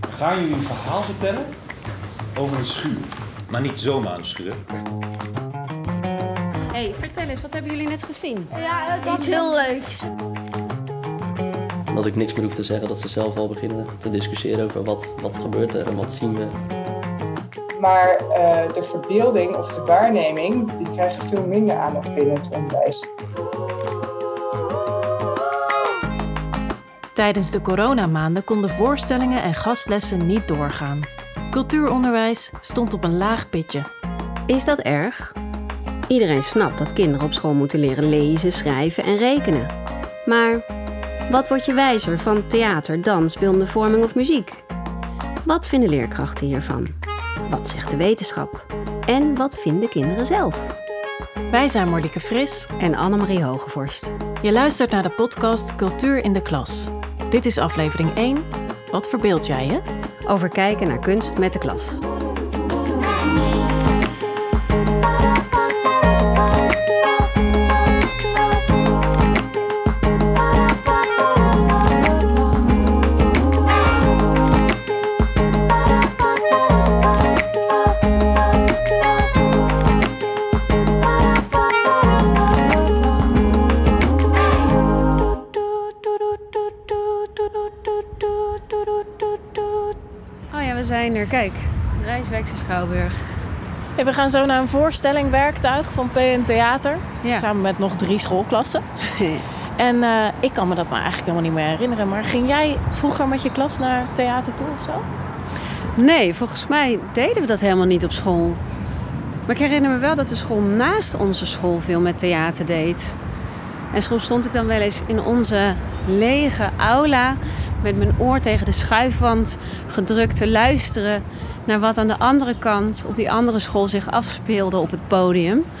We gaan jullie een verhaal vertellen over een schuur. Maar niet zomaar een schuur. hey, vertel eens, wat hebben jullie net gezien? Ja, iets heel leuks. Dat ik niks meer hoef te zeggen, dat ze zelf al beginnen te discussiëren over wat, wat gebeurt er en wat zien we. Maar eh, de verbeelding of de waarneming, die krijgen veel minder aandacht binnen het onderwijs. Tijdens de coronamaanden konden voorstellingen en gastlessen niet doorgaan. Cultuuronderwijs stond op een laag pitje. Is dat erg? Iedereen snapt dat kinderen op school moeten leren lezen, schrijven en rekenen. Maar wat word je wijzer van theater, dans, beeldende vorming of muziek? Wat vinden leerkrachten hiervan? Wat zegt de wetenschap? En wat vinden kinderen zelf? Wij zijn Marlieke Fris. En Annemarie Hogevorst. Je luistert naar de podcast Cultuur in de Klas. Dit is aflevering 1. Wat verbeeld jij je? Over kijken naar kunst met de klas. We zijn er. Kijk, Rijswijkse Schouwburg. Hey, we gaan zo naar een voorstelling Werktuig van PN Theater. Ja. Samen met nog drie schoolklassen. En eh, ik kan me dat maar eigenlijk helemaal niet meer herinneren. Maar ging jij vroeger met je klas naar theater toe of zo? Nee, volgens mij deden we dat helemaal niet op school. Maar ik herinner me wel dat de school naast onze school veel met theater deed. En soms stond ik dan wel eens in onze lege aula met mijn oor tegen de schuifwand gedrukt te luisteren naar wat aan de andere kant op die andere school zich afspeelde op het podium.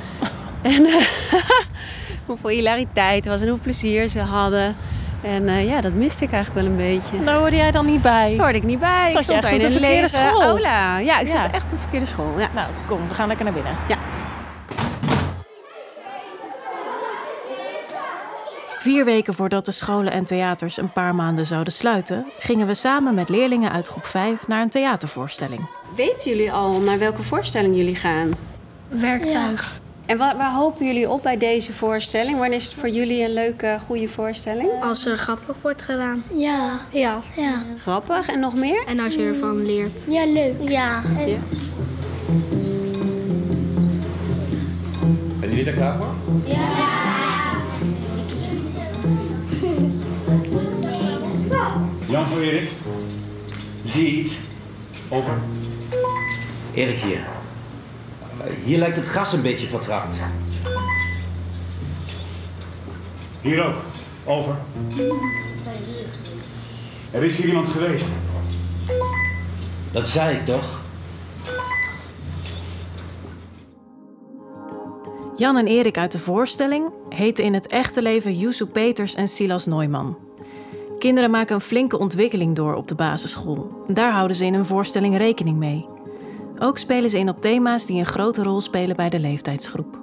En eh, hoeveel hilariteit was en hoeveel plezier ze hadden. En eh, ja, dat miste ik eigenlijk wel een beetje. Daar hoorde jij dan niet bij. Daar hoorde ik niet bij. Zat ik stond echt op in de verkeerde school? aula. Ja, ik Ja. zat echt op de verkeerde school. Ja. Nou, kom, we gaan lekker naar binnen. Ja. Vier weken voordat de scholen en theaters een paar maanden zouden sluiten, gingen we samen met leerlingen uit groep 5 naar een theatervoorstelling. Weten jullie al naar welke voorstelling jullie gaan? Werktuig. En waar, waar hopen jullie op bij deze voorstelling? Wanneer is het voor jullie een leuke, goede voorstelling? Als er grappig wordt gedaan. Ja. Ja. Ja. Grappig en nog meer? En als je ervan leert. Ja, leuk. Ja. Ja. Ben jullie er klaar voor? Ja. Jan voor Erik. Zie je iets? Over. Erik hier. Hier lijkt het gas een beetje vertrapt. Hier ook. Over. Er is hier iemand geweest. Dat zei ik toch? Jan en Erik uit de voorstelling heten in het echte leven Yusu Peters en Silas Neumann. Kinderen maken een flinke ontwikkeling door op de basisschool. Daar houden ze in hun voorstelling rekening mee. Ook spelen ze in op thema's die een grote rol spelen bij de leeftijdsgroep.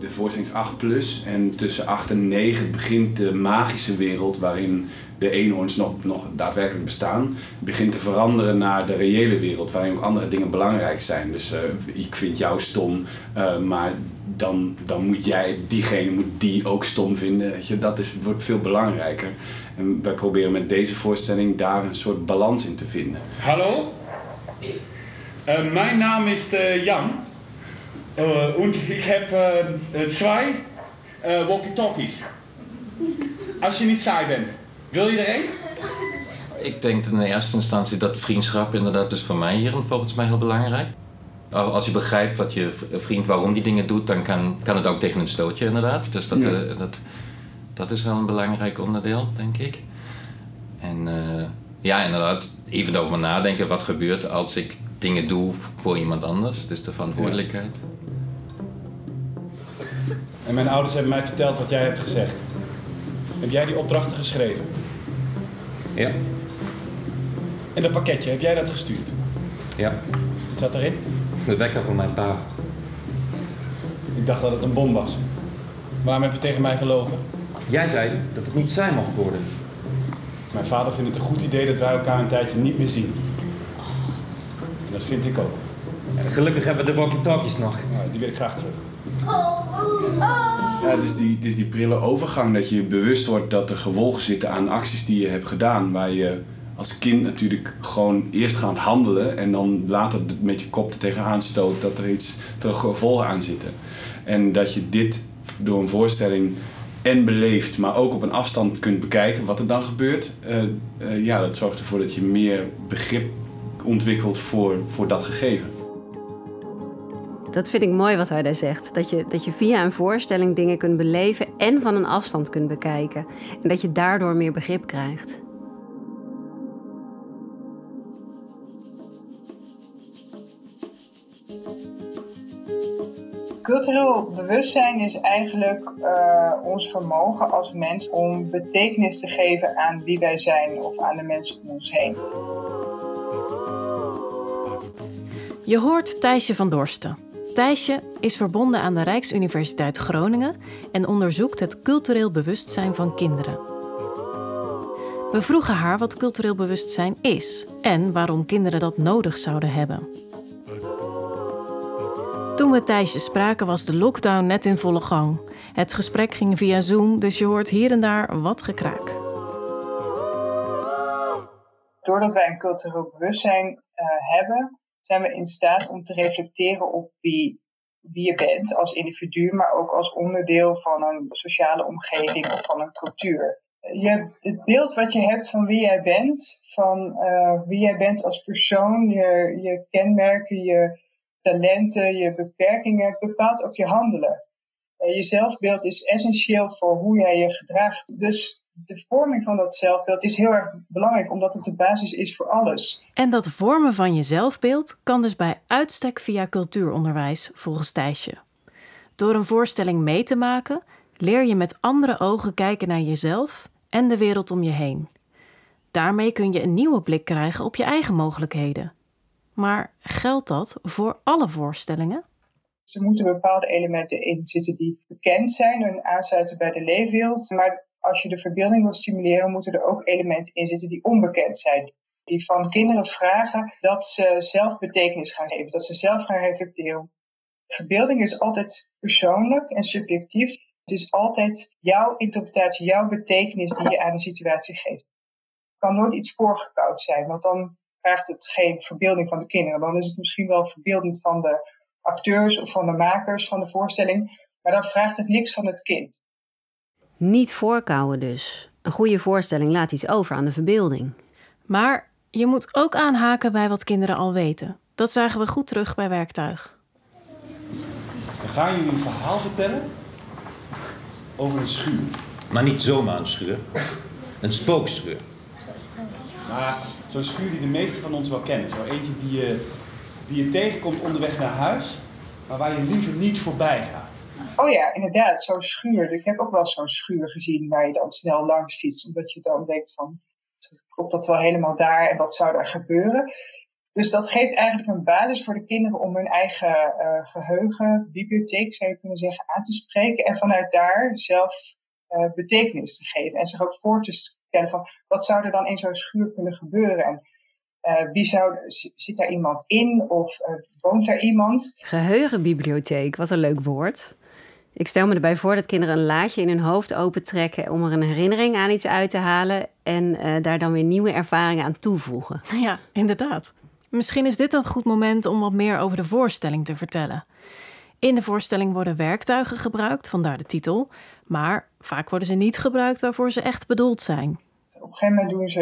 De voorstelling is 8 plus en tussen 8 en 9 begint de magische wereld waarin de eenhoorns nog, nog daadwerkelijk bestaan, begint te veranderen naar de reële wereld waarin ook andere dingen belangrijk zijn. Dus eh, ik vind jou stom, eh, maar dan, dan moet jij, diegene moet die ook stom vinden. Weet je? Dat is, wordt veel belangrijker. En wij proberen met deze voorstelling daar een soort balans in te vinden. Hallo, Äh, mein Name ist äh, Jan ich habe äh, zwei äh, Walkie-Talkies. Als je niet saai bent, wil je er een? Ik denk in de eerste instantie dat vriendschap inderdaad is voor mij hier volgens mij heel belangrijk. Al- Als je begrijpt wat je v- vriend waarom die dingen doet, dan kan, kan het ook tegen een stootje inderdaad. Dus dat, Ja. eh, dat, dat is wel een belangrijk onderdeel, denk ik. En eh, ja, inderdaad, even over nadenken wat gebeurt als ik dingen doe voor iemand anders. Dus de verantwoordelijkheid. En mijn ouders hebben mij verteld wat jij hebt gezegd. Heb jij die opdrachten geschreven? Ja. En dat pakketje, heb jij dat gestuurd? Ja. Wat zat erin? De wekker van mijn pa. Ik dacht dat het een bom was. Waarom heb je tegen mij gelogen? Jij zei dat het niet zijn mocht worden. Mijn vader vindt het een goed idee dat wij elkaar een tijdje niet meer zien. En dat vind ik ook. En gelukkig hebben we de walkie-talkies nog. Nou, die wil ik graag terug. Ja, het is, die, het is die prille overgang dat je bewust wordt dat er gevolgen zitten aan acties die je hebt gedaan. Waar je als kind natuurlijk gewoon eerst gaat handelen en dan later met je kop er tegenaan stoot dat er iets ter gevolgen aan zitten. En dat je dit door een voorstelling en beleeft, maar ook op een afstand kunt bekijken wat er dan gebeurt. Uh, uh, ja, dat zorgt ervoor dat je meer begrip ontwikkelt voor, voor dat gegeven. Dat vind ik mooi wat hij daar zegt. Dat je, dat je via een voorstelling dingen kunt beleven en van een afstand kunt bekijken. En dat je daardoor meer begrip krijgt. Cultureel bewustzijn is eigenlijk uh, ons vermogen als mens om betekenis te geven aan wie wij zijn of aan de mensen om ons heen. Je hoort Thijsje van Dorsten. Thijsje is verbonden aan de Rijksuniversiteit Groningen en onderzoekt het cultureel bewustzijn van kinderen. We vroegen haar wat cultureel bewustzijn is en waarom kinderen dat nodig zouden hebben. We Thijsje spraken was de lockdown net in volle gang. Het gesprek ging via Zoom, dus je hoort hier en daar wat gekraak. Doordat wij een cultureel bewustzijn uh, hebben, zijn we in staat om te reflecteren op wie, wie je bent als individu, maar ook als onderdeel van een sociale omgeving of van een cultuur. Je, het beeld wat je hebt van wie jij bent, van uh, wie jij bent als persoon, je, je kenmerken, je talenten, je beperkingen, bepaalt ook je handelen. Je zelfbeeld is essentieel voor hoe jij je gedraagt. Dus de vorming van dat zelfbeeld is heel erg belangrijk, omdat het de basis is voor alles. En dat vormen van je zelfbeeld kan dus bij uitstek via cultuuronderwijs, volgens Thijsje. Door een voorstelling mee te maken, leer je met andere ogen kijken naar jezelf en de wereld om je heen. Daarmee kun je een nieuwe blik krijgen op je eigen mogelijkheden. Maar geldt dat voor alle voorstellingen? Er moeten bepaalde elementen in zitten die bekend zijn en aansluiten bij de leefwereld. Maar als je de verbeelding wilt stimuleren, moeten er ook elementen in zitten die onbekend zijn. Die van kinderen vragen dat ze zelf betekenis gaan geven, dat ze zelf gaan reflecteren. Verbeelding is altijd persoonlijk en subjectief. Het is altijd jouw interpretatie, jouw betekenis die je aan een situatie geeft. Het kan nooit iets voorgekoud zijn, want dan vraagt het geen verbeelding van de kinderen. Dan is het misschien wel verbeelding van de acteurs of van de makers van de voorstelling, maar dan vraagt het niks van het kind. Niet voorkouwen dus. Een goede voorstelling laat iets over aan de verbeelding. Maar je moet ook aanhaken bij wat kinderen al weten. Dat zagen we goed terug bij werktuig. We gaan jullie een verhaal vertellen over een schuur. Maar niet zomaar een schuur. Een spookschuur. Maar zo'n schuur die de meesten van ons wel kennen. Zo eentje die je, die je tegenkomt onderweg naar huis, maar waar je liever niet voorbij gaat. Oh ja, inderdaad, zo'n schuur. Ik heb ook wel zo'n schuur gezien waar je dan snel langs fietst. Omdat je dan denkt van, klopt dat wel helemaal daar en wat zou daar gebeuren? Dus dat geeft eigenlijk een basis voor de kinderen om hun eigen uh, geheugen, bibliotheek zou je kunnen zeggen, aan te spreken. En vanuit daar zelf uh, betekenis te geven. En zich ook voor te van, wat zou er dan in zo'n schuur kunnen gebeuren? En uh, wie zou, zit daar iemand in of woont daar iemand? Geheugenbibliotheek, wat een leuk woord. Ik stel me erbij voor dat kinderen een laadje in hun hoofd opentrekken om er een herinnering aan iets uit te halen en uh, daar dan weer nieuwe ervaringen aan toevoegen. Ja, inderdaad. Misschien is dit een goed moment om wat meer over de voorstelling te vertellen. In de voorstelling worden werktuigen gebruikt, vandaar de titel, maar vaak worden ze niet gebruikt waarvoor ze echt bedoeld zijn. Op een gegeven moment doen ze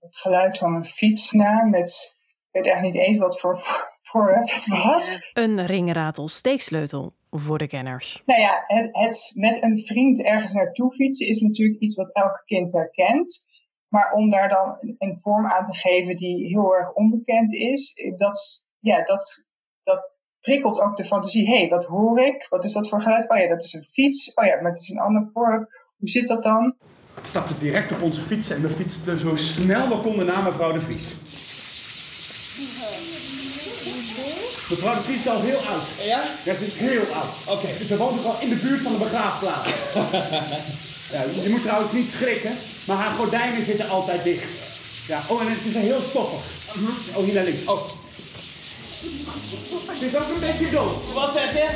het geluid van een fiets na met, ik weet eigenlijk niet eens wat voor voorwerp het was. Een ringratel steeksleutel voor de kenners? Nou ja, het, het, met een vriend ergens naartoe fietsen is natuurlijk iets wat elk kind herkent. Maar om daar dan een vorm aan te geven die heel erg onbekend is, dat, ja, dat, dat prikkelt ook de fantasie. Hé, hey, wat hoor ik? Wat is dat voor geluid? Oh ja, dat is een fiets. Oh ja, maar het is een ander vorm. Hoe zit dat dan? We stapten direct op onze fiets en we fietsten zo snel we konden naar mevrouw de Vries. Mevrouw de Vries is al heel oud. Ja? Ja, ze is heel oud. Oké. Dus we wonen gewoon in de buurt van de begraafplaats. Ja, je moet trouwens niet schrikken, maar haar gordijnen zitten altijd dicht. Ja, oh, en het is heel stoffig. Oh, hier naar links. Oh. Het is ook een beetje doof. Wat zeg je?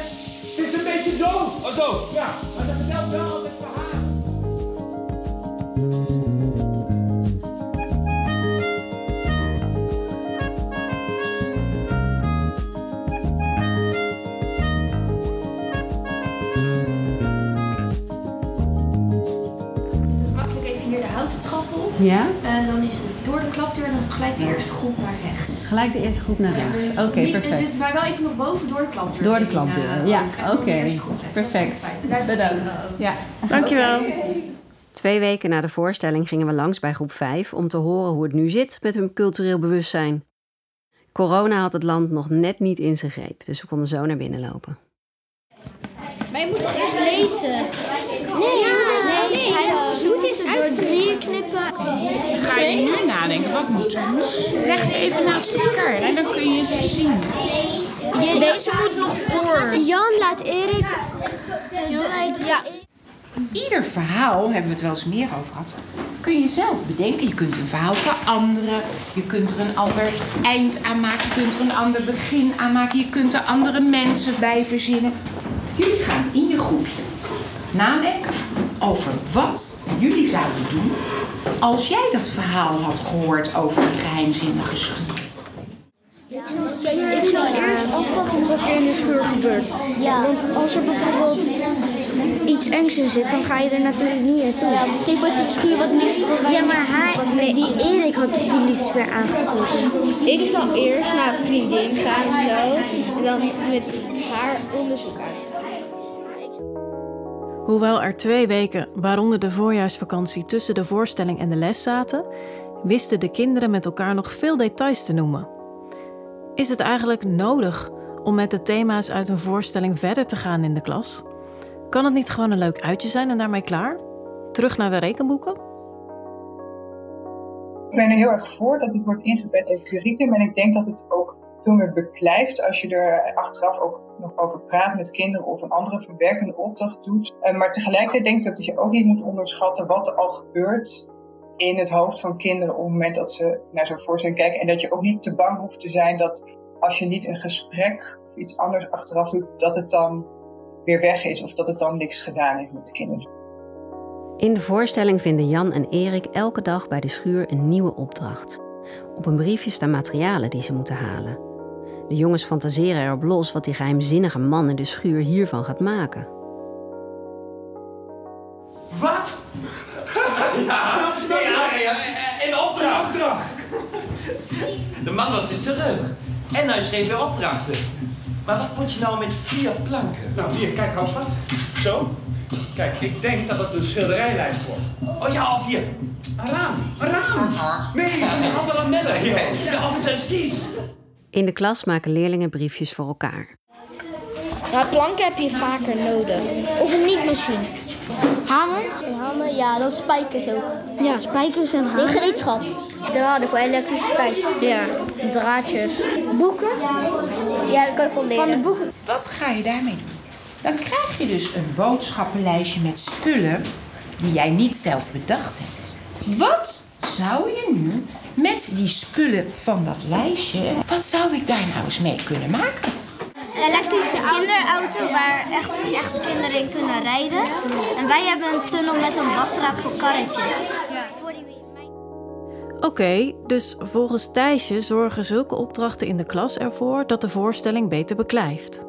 Het is een beetje doof. Oh, zo. Ja, maar dat vertelt wel altijd verhalen. Dus makkelijk even hier de houten trap op. Ja? Eh, dan is het door de klapdeur en dan is het gelijk de eerste groep naar rechts. Gelijk de eerste groep naar rechts. Ja, Oké, perfect. Dus maar wel even nog boven door de klapdeur. Door de klapdeur, eh, ja, oké. Perfect. Daar Bedankt. Ja. Dankjewel. Twee weken na de voorstelling gingen we langs bij groep 5 om te horen hoe het nu zit met hun cultureel bewustzijn. Corona had het land nog net niet in zijn greep, dus we konden zo naar binnen lopen. Maar je moet toch eerst lezen? Nee, nee, eerst door drieën knippen. Ga je nu nadenken, wat moet er? Leg ze even naast elkaar en dan kun je ze zien. Deze moet nog voor. Jan laat Erik. Ja. Ieder verhaal, hebben we het wel eens meer over gehad, kun je zelf bedenken. Je kunt een verhaal veranderen, je kunt er een ander eind aan maken, je kunt er een ander begin aan maken, je kunt er andere mensen bij verzinnen. Jullie gaan in je groepje nadenken over wat jullie zouden doen als jij dat verhaal had gehoord over een geheimzinnige stoel. Ik zou eerst afwachten wat er in de schuur gebeurt. Ja. Want als er bijvoorbeeld iets engs in zit, dan ga je er natuurlijk niet naartoe. Ja, wordt de schuur wat niks Ja, maar hij, nee, die Erik had toch die liefst weer aangestoken. Ik zal eerst naar een vriendin gaan of zo. En dan met haar onderzoek uit. Hoewel er twee weken, waaronder de voorjaarsvakantie, tussen de voorstelling en de les zaten, wisten de kinderen met elkaar nog veel details te noemen. Is het eigenlijk nodig om met de thema's uit een voorstelling verder te gaan in de klas? Kan het niet gewoon een leuk uitje zijn en daarmee klaar? Terug naar de rekenboeken? Ik ben er heel erg voor dat dit wordt ingebed in het curriculum. En ik denk dat het ook veel meer beklijft als je er achteraf ook nog over praat met kinderen of een andere verwerkende opdracht doet. Eh, Maar tegelijkertijd denk ik dat je ook niet moet onderschatten wat er al gebeurt in het hoofd van kinderen op het moment dat ze naar zo'n voorstelling kijken. En dat je ook niet te bang hoeft te zijn dat als je niet een gesprek of iets anders achteraf doet, dat het dan weer weg is of dat het dan niks gedaan heeft met de kinderen. In de voorstelling vinden Jan en Erik elke dag bij de schuur een nieuwe opdracht. Op een briefje staan materialen die ze moeten halen. De jongens fantaseren erop los wat die geheimzinnige man in de schuur hiervan gaat maken. Wat? Ja, ja, ja, in opdracht. De man was dus terug. En hij schreef weer opdrachten. Maar wat moet je nou met vier planken? Nou, hier, kijk, hou vast. Zo. Kijk, ik denk dat het een schilderijlijst wordt. Oh ja, of hier. Een raam. Een raam. Nee, van die andere lamellen. Ja, of het zijn skis. In de klas maken leerlingen briefjes voor elkaar. Ja, planken heb je vaker nodig. Of een niet-machine. Hamer? Hamer, ja, dat is spijkers ook. Ja, spijkers en hamer. gereedschap. Draden voor elektriciteit. Ja, draadjes. Boeken? Ja, dat kan je van leren. Van de boeken. Wat ga je daarmee doen? Dan krijg je dus een boodschappenlijstje met spullen die jij niet zelf bedacht hebt. Wat zou je nu met die spullen van dat lijstje, wat zou ik daar nou eens mee kunnen maken? Een elektrische kinderauto waar echt, echt kinderen in kunnen rijden. En wij hebben een tunnel met een wasstraat voor karretjes. Voor die... Oké, dus volgens Thijsje zorgen zulke opdrachten in de klas ervoor dat de voorstelling beter beklijft.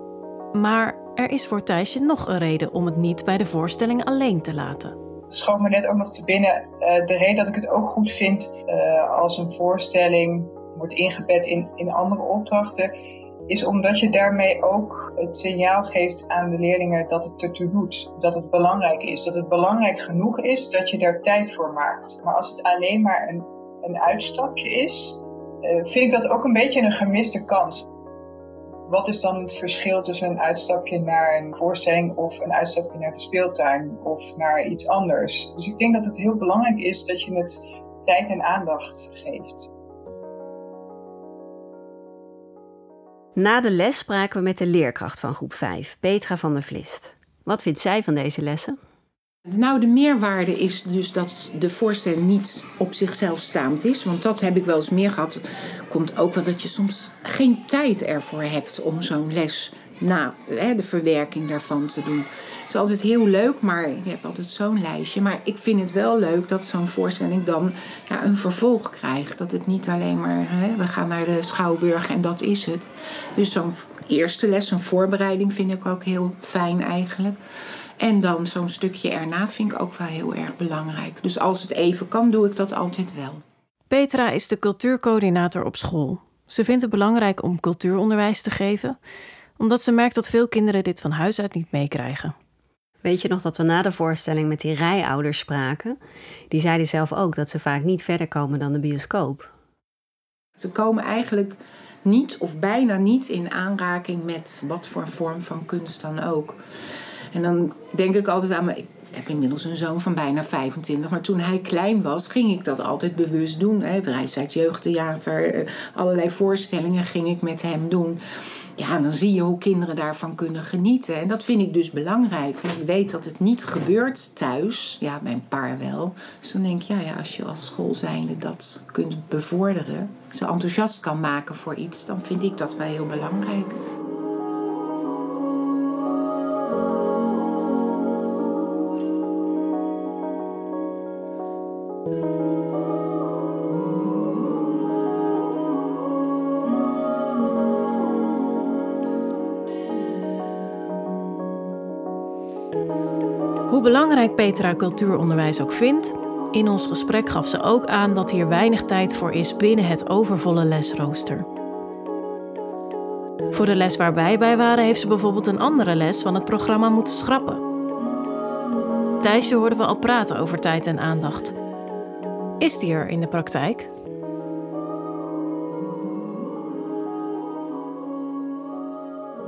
Maar er is voor Thijsje nog een reden om het niet bij de voorstelling alleen te laten. Schoot me net ook nog te binnen. eh, de reden dat ik het ook goed vind eh, als een voorstelling wordt ingebed in, in andere opdrachten, is omdat je daarmee ook het signaal geeft aan de leerlingen dat het ertoe doet. Dat het belangrijk is. Dat het belangrijk genoeg is dat je daar tijd voor maakt. Maar als het alleen maar een, een uitstapje is, eh, vind ik dat ook een beetje een gemiste kans. Wat is dan het verschil tussen een uitstapje naar een voorstelling of een uitstapje naar de speeltuin of naar iets anders? Dus ik denk dat het heel belangrijk is dat je het tijd en aandacht geeft. Na de les spraken we met de leerkracht van groep 5, Petra van der Vlist. Wat vindt zij van deze lessen? Nou, de meerwaarde is dus dat de voorstelling niet op zichzelf staand is. Want dat heb ik wel eens meer gehad. Komt ook wel dat je soms geen tijd ervoor hebt om zo'n les na hè, de verwerking daarvan te doen. Het is altijd heel leuk, maar je hebt altijd zo'n lijstje. Maar ik vind het wel leuk dat zo'n voorstelling dan ja, een vervolg krijgt. Dat het niet alleen maar, hè, we gaan naar de Schouwburg en dat is het. Dus zo'n eerste les, een voorbereiding vind ik ook heel fijn eigenlijk. En dan zo'n stukje erna vind ik ook wel heel erg belangrijk. Dus als het even kan, doe ik dat altijd wel. Petra is de cultuurcoördinator op school. Ze vindt het belangrijk om cultuuronderwijs te geven, omdat ze merkt dat veel kinderen dit van huis uit niet meekrijgen. Weet je nog dat we na de voorstelling met die rijouders spraken? Die zeiden zelf ook dat ze vaak niet verder komen dan de bioscoop. Ze komen eigenlijk niet of bijna niet in aanraking met wat voor vorm van kunst dan ook. En dan denk ik altijd aan me. Ik heb inmiddels een zoon van bijna 25. Maar toen hij klein was, ging ik dat altijd bewust doen. Het Rijswijk Jeugdtheater, eh, allerlei voorstellingen ging ik met hem doen. Ja, dan zie je hoe kinderen daarvan kunnen genieten. En dat vind ik dus belangrijk. Ik weet dat het niet gebeurt thuis. Ja, mijn paar wel. Dus dan denk ik, ja, ja als je als school zijnde dat kunt bevorderen... ze enthousiast kan maken voor iets... dan vind ik dat wel heel belangrijk. Belangrijk Petra cultuuronderwijs ook vindt, in ons gesprek gaf ze ook aan dat hier weinig tijd voor is binnen het overvolle lesrooster. Voor de les waar wij bij waren, heeft ze bijvoorbeeld een andere les van het programma moeten schrappen. Thijsje hoorden we al praten over tijd en aandacht. Is die er in de praktijk?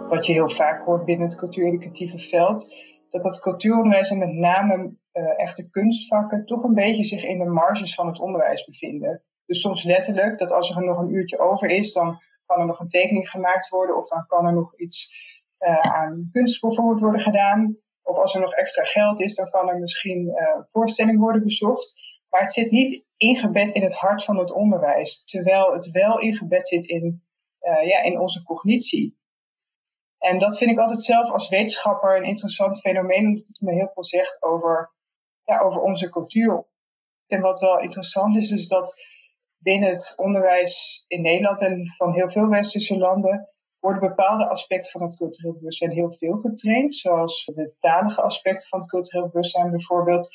Wat je heel vaak hoort binnen het cultuureducatieve veld, dat dat cultuuronderwijs en met name uh, echte kunstvakken toch een beetje zich in de marges van het onderwijs bevinden. Dus soms letterlijk dat als er nog een uurtje over is, dan kan er nog een tekening gemaakt worden of dan kan er nog iets uh, aan kunst bijvoorbeeld worden gedaan. Of als er nog extra geld is, dan kan er misschien uh, voorstelling worden bezocht. Maar het zit niet ingebed in het hart van het onderwijs, terwijl het wel ingebed zit in, ja, in onze cognitie. En dat vind ik altijd zelf als wetenschapper een interessant fenomeen, omdat het me heel veel zegt over, ja, over onze cultuur. En wat wel interessant is, is dat binnen het onderwijs in Nederland en van heel veel westerse landen worden bepaalde aspecten van het cultureel bewustzijn heel veel getraind, zoals de talige aspecten van het cultureel bewustzijn bijvoorbeeld,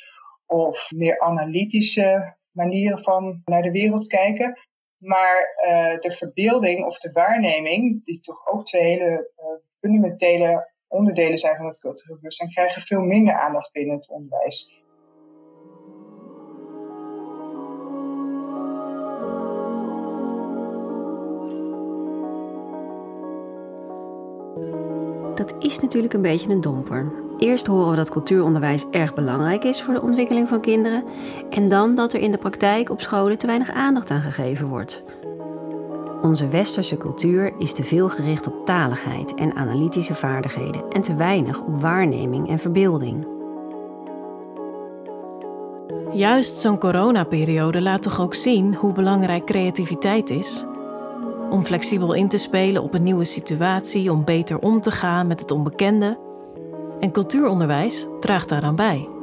of meer analytische manieren van naar de wereld kijken. Maar uh, de verbeelding of de waarneming, die toch ook twee hele uh, fundamentele onderdelen zijn van het cultureel bewustzijn, krijgen veel minder aandacht binnen het onderwijs. Dat is natuurlijk een beetje een domper. Eerst horen we dat cultuuronderwijs erg belangrijk is voor de ontwikkeling van kinderen, en dan dat er in de praktijk op scholen te weinig aandacht aan gegeven wordt. Onze westerse cultuur is te veel gericht op taligheid en analytische vaardigheden en te weinig op waarneming en verbeelding. Juist zo'n coronaperiode laat toch ook zien hoe belangrijk creativiteit is? Om flexibel in te spelen op een nieuwe situatie, om beter om te gaan met het onbekende. En cultuuronderwijs draagt daaraan bij.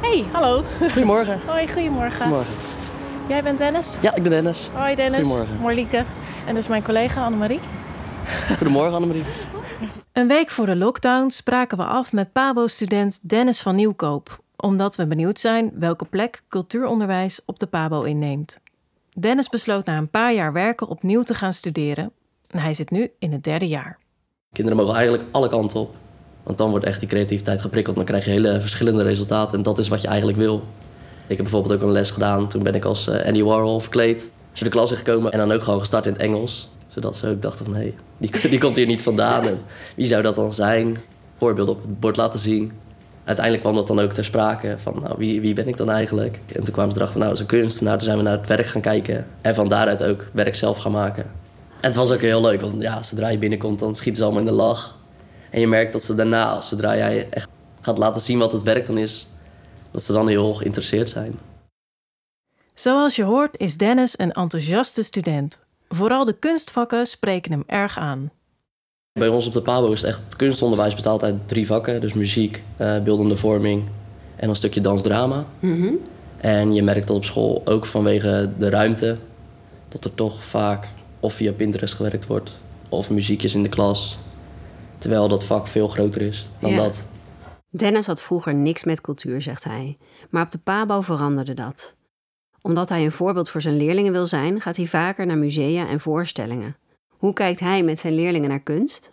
Hey, hallo. Goedemorgen. Hoi, goedemorgen. Goedemorgen. Jij bent Dennis? Ja, ik ben Dennis. Hoi Dennis. Goedemorgen. Morlieke. En dat is mijn collega Annemarie. Goedemorgen Annemarie. Een week voor de lockdown spraken we af met Pabo-student Dennis van Nieuwkoop, omdat we benieuwd zijn welke plek cultuuronderwijs op de Pabo inneemt. Dennis besloot na een paar jaar werken opnieuw te gaan studeren en hij zit nu in het derde jaar. Kinderen mogen eigenlijk alle kanten op. Want dan wordt echt die creativiteit geprikkeld. Dan krijg je hele verschillende resultaten. En dat is wat je eigenlijk wil. Ik heb bijvoorbeeld ook een les gedaan. Toen ben ik als uh, Andy Warhol verkleed. Je de klas in gekomen en dan ook gewoon gestart in het Engels. Zodat ze ook dachten van, hé, hey, die, die komt hier niet vandaan. En wie zou dat dan zijn? Voorbeelden op het bord laten zien. Uiteindelijk kwam dat dan ook ter sprake van nou, wie, wie ben ik dan eigenlijk? En toen kwamen ze erachter, nou, dat is een kunstenaar. Toen zijn we naar het werk gaan kijken en van daaruit ook werk zelf gaan maken. En het was ook heel leuk, want ja, zodra je binnenkomt, dan schieten ze allemaal in de lach. En je merkt dat ze daarna, zodra jij echt gaat laten zien wat het werk dan is, dat ze dan heel geïnteresseerd zijn. Zoals je hoort is Dennis een enthousiaste student. Vooral de kunstvakken spreken hem erg aan. Bij ons op de PABO is het echt kunstonderwijs bestaat uit drie vakken. Dus muziek, uh, beeldende vorming en een stukje dansdrama. Mhm. En je merkt dat op school ook vanwege de ruimte... dat er toch vaak of via Pinterest gewerkt wordt... of muziekjes in de klas. Terwijl dat vak veel groter is dan Ja. dat. Dennis had vroeger niks met cultuur, zegt hij. Maar op de PABO veranderde dat. Omdat hij een voorbeeld voor zijn leerlingen wil zijn, gaat hij vaker naar musea en voorstellingen. Hoe kijkt hij met zijn leerlingen naar kunst?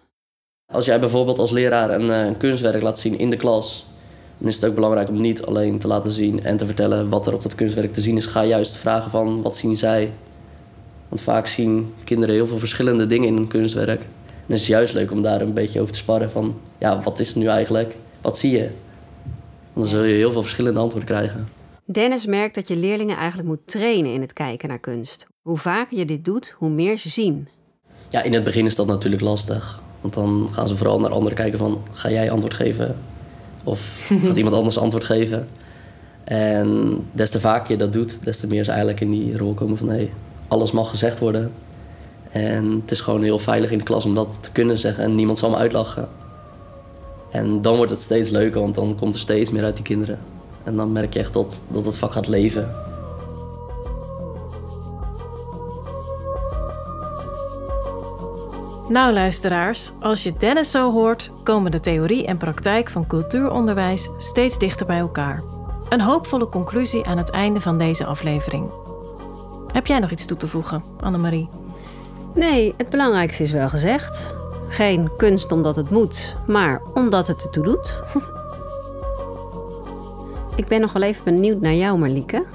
Als jij bijvoorbeeld als leraar een, eh, een kunstwerk laat zien in de klas... dan is het ook belangrijk om niet alleen te laten zien en te vertellen... wat er op dat kunstwerk te zien is. Ga juist vragen van wat zien zij. Want vaak zien kinderen heel veel verschillende dingen in een kunstwerk. En het is juist leuk om daar een beetje over te sparren van... ja, wat is het nu eigenlijk? Wat zie je? Dan zul je heel veel verschillende antwoorden krijgen. Dennis merkt dat je leerlingen eigenlijk moet trainen in het kijken naar kunst. Hoe vaker je dit doet, hoe meer ze zien. Ja, in het begin is dat natuurlijk lastig. Want dan gaan ze vooral naar anderen kijken van... ga jij antwoord geven? Of gaat iemand anders antwoord geven? En des te vaker je dat doet... des te meer ze eigenlijk in die rol komen van... Hey, alles mag gezegd worden. En het is gewoon heel veilig in de klas om dat te kunnen zeggen... en niemand zal me uitlachen. En dan wordt het steeds leuker, want dan komt er steeds meer uit die kinderen. En dan merk je echt dat, dat het vak gaat leven. Nou, luisteraars, als je Dennis zo hoort, komen de theorie en praktijk van cultuuronderwijs steeds dichter bij elkaar. Een hoopvolle conclusie aan het einde van deze aflevering. Heb jij nog iets toe te voegen, Annemarie? Nee, het belangrijkste is wel gezegd. Geen kunst omdat het moet, maar omdat het ertoe doet. Ik ben nog wel even benieuwd naar jou, Marlieke.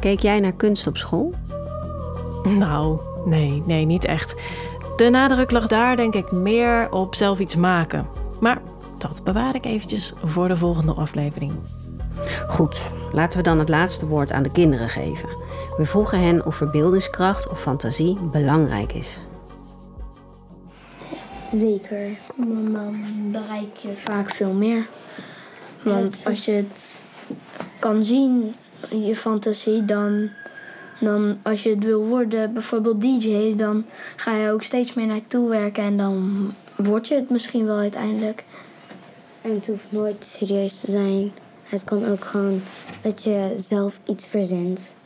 Keek jij naar kunst op school? Nou, nee, nee, niet echt. De nadruk lag daar denk ik meer op zelf iets maken. Maar dat bewaar ik eventjes voor de volgende aflevering. Goed, laten we dan het laatste woord aan de kinderen geven. We vroegen hen of verbeeldingskracht of fantasie belangrijk is. Zeker. Want dan bereik je vaak veel meer. Want als je het kan zien, je fantasie, dan, dan als je het wil worden, bijvoorbeeld DJ, dan ga je ook steeds meer naartoe werken en dan word je het misschien wel uiteindelijk. En het hoeft nooit serieus te zijn. Het kan ook gewoon dat je zelf iets verzint.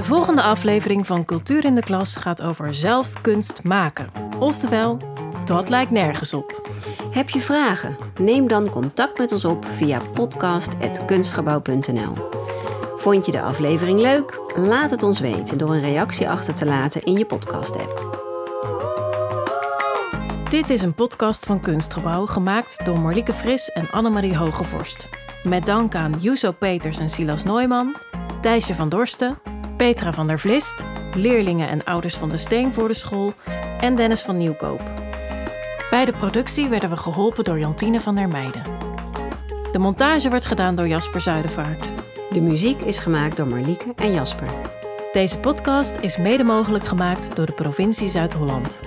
De volgende aflevering van Cultuur in de Klas gaat over zelf kunst maken. Oftewel, dat lijkt nergens op. Heb je vragen? Neem dan contact met ons op via podcast.kunstgebouw.nl. Vond je de aflevering leuk? Laat het ons weten door een reactie achter te laten in je podcast-app. Dit is een podcast van Kunstgebouw gemaakt door Marlieke Fris en Annemarie Hogevorst. Met dank aan Juso Peters en Silas Neumann, Thijsje van Dorsten, Petra van der Vlist, leerlingen en ouders van de Steen voor de school en Dennis van Nieuwkoop. Bij de productie werden we geholpen door Jantine van der Meijden. De montage werd gedaan door Jasper Zuidervaart. De muziek is gemaakt door Marlieke en Jasper. Deze podcast is mede mogelijk gemaakt door de provincie Zuid-Holland.